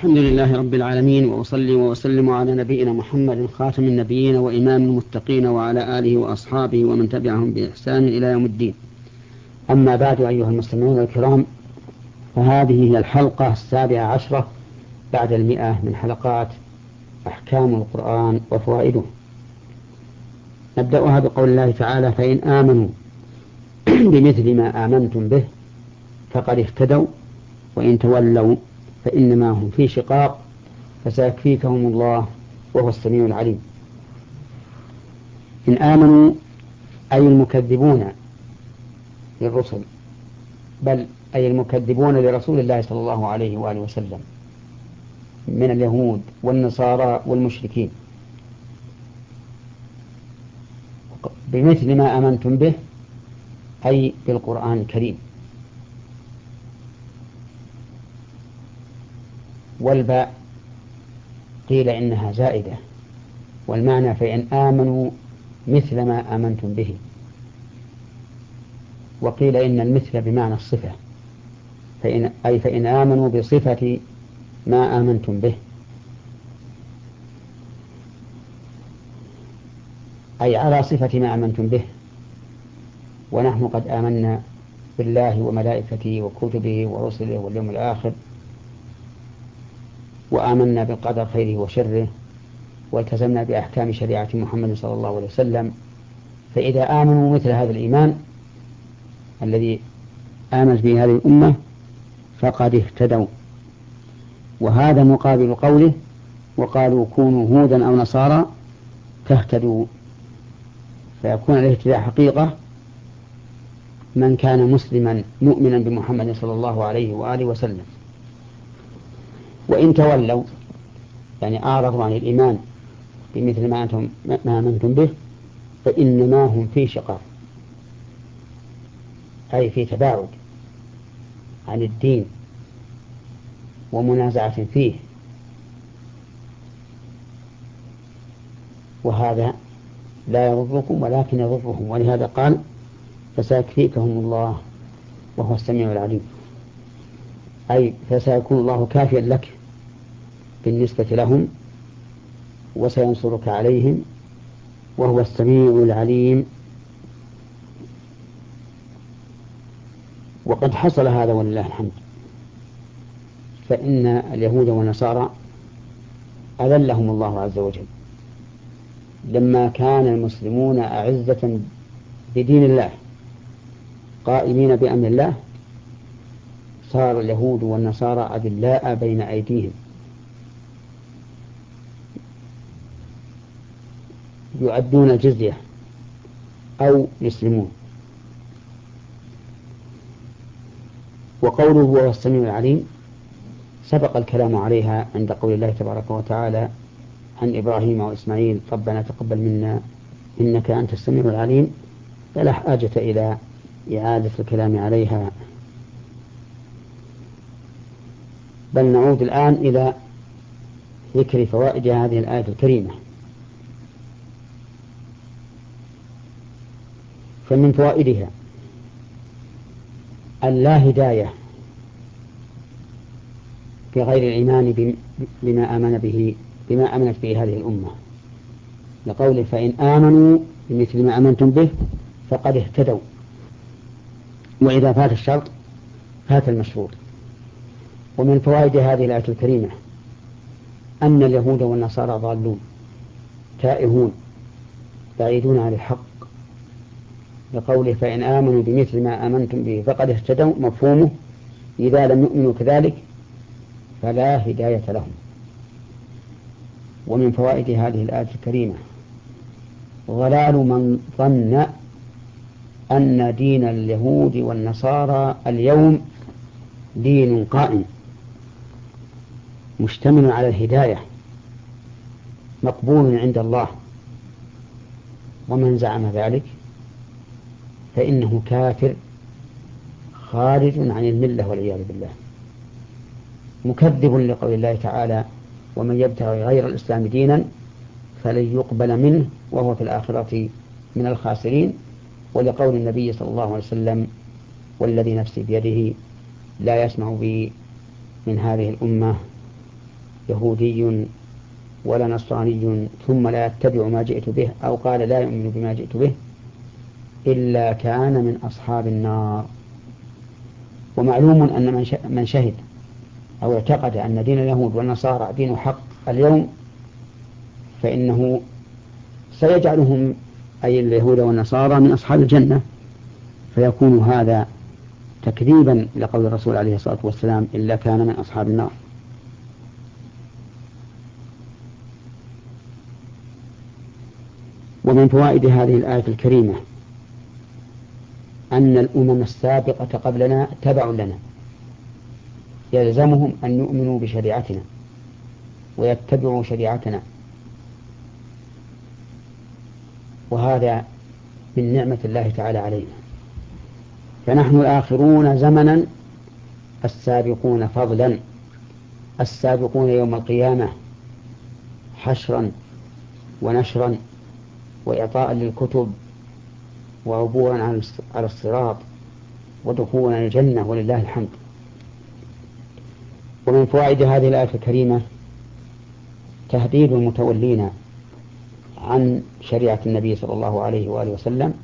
الحمد لله رب العالمين وأصلي وأسلم على نبينا محمد خاتم النبيين وإمام المتقين وعلى آله وأصحابه ومن تبعهم بإحسان إلى يوم الدين. أما بعد أيها المستمعون الكرام فهذه هي الحلقة السابعة عشرة بعد المئة من حلقات أحكام القرآن وفوائده. نبدأها بقول الله تعالى فإن آمنوا بمثل ما آمنتم به فقد اهتدوا وإن تولوا فإنما هم في شقاق فسيكفيكهم الله وهو السميع العليم. إن آمنوا أي المكذبون للرسل بل أي المكذبون لرسول الله صلى الله عليه وآله وسلم من اليهود والنصارى والمشركين. بمثل ما آمنتم به أي بالقرآن الكريم. والباء قيل إنها زائدة والمعنى فإن آمنوا مثل ما آمنتم به. وقيل إن المثل بمعنى الصفة فإن أي فإن آمنوا بصفة ما آمنتم به. أي على صفة ما آمنتم به. ونحن قد آمنا بالله وملائكته وكتبه ورسله واليوم الآخر. وآمنا بالقدر خيره وشره والتزمنا بأحكام شريعة محمد صلى الله عليه وسلم. فإذا آمنوا مثل هذا الإيمان الذي آمنت به هذه الأمة فقد اهتدوا. وهذا مقابل قوله وقالوا كونوا هودا أو نصارى تهتدوا. فيكون الاهتداء حقيقة من كان مسلما مؤمنا بمحمد صلى الله عليه وآله وسلم. وإن تولوا يعني أعرضوا عن الإيمان بمثل ما أنتم ما آمنتم به فإنما هم في شقاق أي في تباعد عن الدين ومنازعة فيه. وهذا لا يضركم ولكن يضرهم ولهذا قال فسيكفيكهم الله وهو السميع العليم أي فسيكون الله كافيا لك بالنسبة لهم وسينصرك عليهم وهو السميع العليم. وقد حصل هذا ولله الحمد. فإن اليهود والنصارى أذلهم الله عز وجل. لما كان المسلمون أعزة بدين الله قائمين بأمر الله صار اليهود والنصارى أذلاء بين أيديهم. يؤدون الجزية أو يسلمون. وقوله هو السميع العليم سبق الكلام عليها عند قول الله تبارك وتعالى عن إبراهيم وإسماعيل ربنا تقبل منا إنك أنت السميع العليم. فلا حاجة إلى إعادة الكلام عليها. بل نعود الآن إلى ذكر فوائد هذه الآية الكريمة. فمن فوائدها اللا هداية في غير الإيمان بما آمن به بما آمنت به هذه الأمة. لقوله فإن آمنوا بمثل ما آمنتم به فقد اهتدوا. وإذا فات الشرط فات المشروط. ومن فوائد هذه الآية الكريمة أن اليهود والنصارى ضالون تائهون بعيدون عن الحق. لقوله فإن آمنوا بمثل ما آمنتم به فقد اهتدوا مفهومه. إذا لم يؤمنوا كذلك فلا هداية لهم. ومن فوائد هذه الآية الكريمة ضلال من ظن أن دين اليهود والنصارى اليوم دين قائم مشتمل على الهداية مقبول عند الله. ومن زعم ذلك فإنه كافر خارج عن الملة والعياذ بالله. مكذب لقول الله تعالى ومن يبتغي غير الإسلام دينا فلن يقبل منه وهو في الآخرة من الخاسرين ولقول النبي صلى الله عليه وسلم والذي نفسي بيده لا يسمع بي من هذه الأمة يهودي ولا نصراني ثم لا يتبع ما جئت به أو قال لا يؤمن بما جئت به إلا كان من أصحاب النار. ومعلوم أن من شهد أو اعتقد أن دين اليهود والنصارى دين حق اليوم فإنه سيجعلهم أي اليهود والنصارى من أصحاب الجنة. فيكون هذا تكذيبا لقول الرسول عليه الصلاة والسلام إلا كان من أصحاب النار. ومن فوائد هذه الآية الكريمة أن الأمم السابقة قبلنا تبع لنا. يلزمهم أن يؤمنوا بشريعتنا ويتبعوا شريعتنا. وهذا من نعمة الله تعالى علينا. فنحن الآخرون زمنا السابقون فضلا السابقون يوم القيامة حشرا ونشرا وإعطاء للكتب وعبورا على الصراط ودخولا الجنة ولله الحمد. ومن فوائد هذه الآية الكريمة تهديد المتولين عن شريعة النبي صلى الله عليه وآله وسلم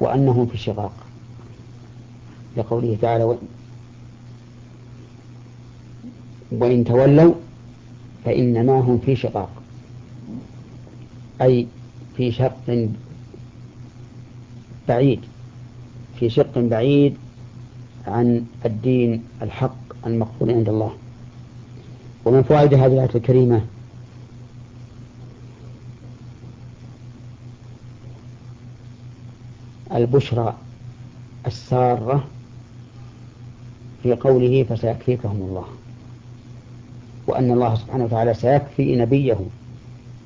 وأنهم في شقاق لقوله تعالى وإن تولوا فإنما هم في شقاق. أي في شق بعيد في شق بعيد عن الدين الحق المقبول عند الله. ومن فوائد هذه الآية الكريمة؟ البشرى السارة في قوله فسيكفيكهم الله وأن الله سبحانه وتعالى سيكفي نبيه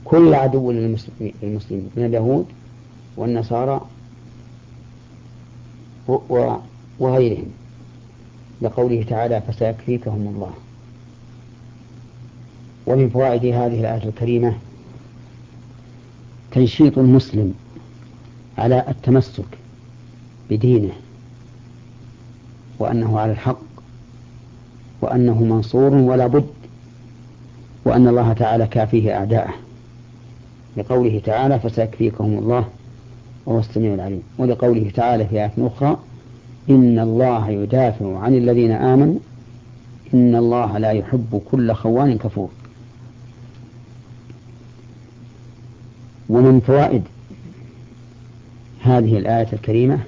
كل عدو للمسلمين من اليهود والنصارى وغيرهم. لقوله تعالى فسيكفيكهم الله. ومن فوائد هذه الآية الكريمة تنشيط المسلم على التمسك بدينه وأنه على الحق وأنه منصور ولا بد وأن الله تعالى كافيه أعداءه. لقوله تعالى فسيكفيكهم الله. وهو السميع العليم. ولقوله تعالى في آية أخرى إن الله يدافع عن الذين آمنوا إن الله لا يحب كل خوان كفور. ومن فوائد هذه الآية الكريمة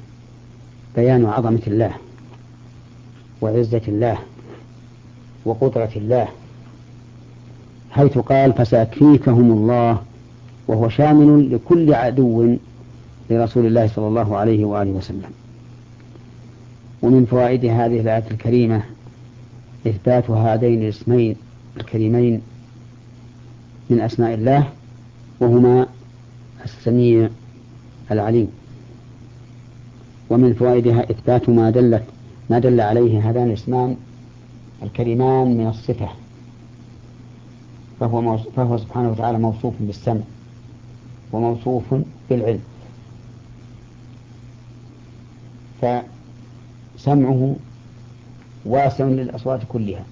بيان عظمة الله وعزة الله وقدرة الله حيث قال فسيكفيكهم الله وهو شامل لكل عدو لرسول الله صلى الله عليه وآله وسلم. ومن فوائد هذه الآية الكريمة إثبات هذين الاسمين الكريمين من أسماء الله وهما السميع العليم. ومن فوائدها إثبات ما دلت ما دل عليه هذان الاسمان الكريمان من الصفة فهو, فهو سبحانه وتعالى موصوف بالسمع وموصوف بالعلم. فسمعه واسع للأصوات كلها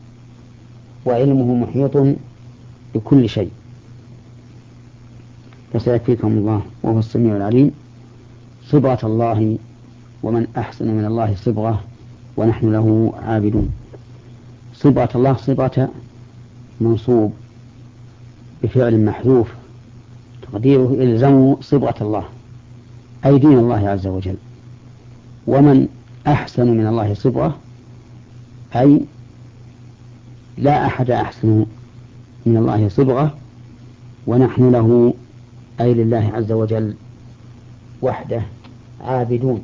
وعلمه محيط بكل شيء. فسيكفيكم الله وهو السميع العليم. صبغة الله ومن أحسن من الله صبغة ونحن له عابدون. صبغة الله صبغة منصوب بفعل محذوف تقديره إلزموا صبغة الله أي دين الله عز وجل. ومن أحسن من الله صبغة أي لا أحد أحسن من الله صبغة ونحن له أي لله عز وجل وحده عابدون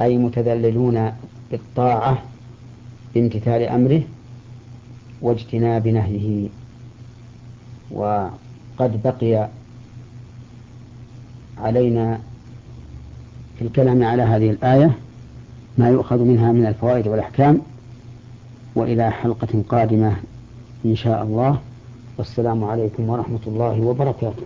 أي متذللون بالطاعة بامتثال أمره واجتناب نهيه. وقد بقي علينا في الكلام على هذه الآية ما يؤخذ منها من الفوائد والأحكام وإلى حلقة قادمة إن شاء الله. والسلام عليكم ورحمة الله وبركاته.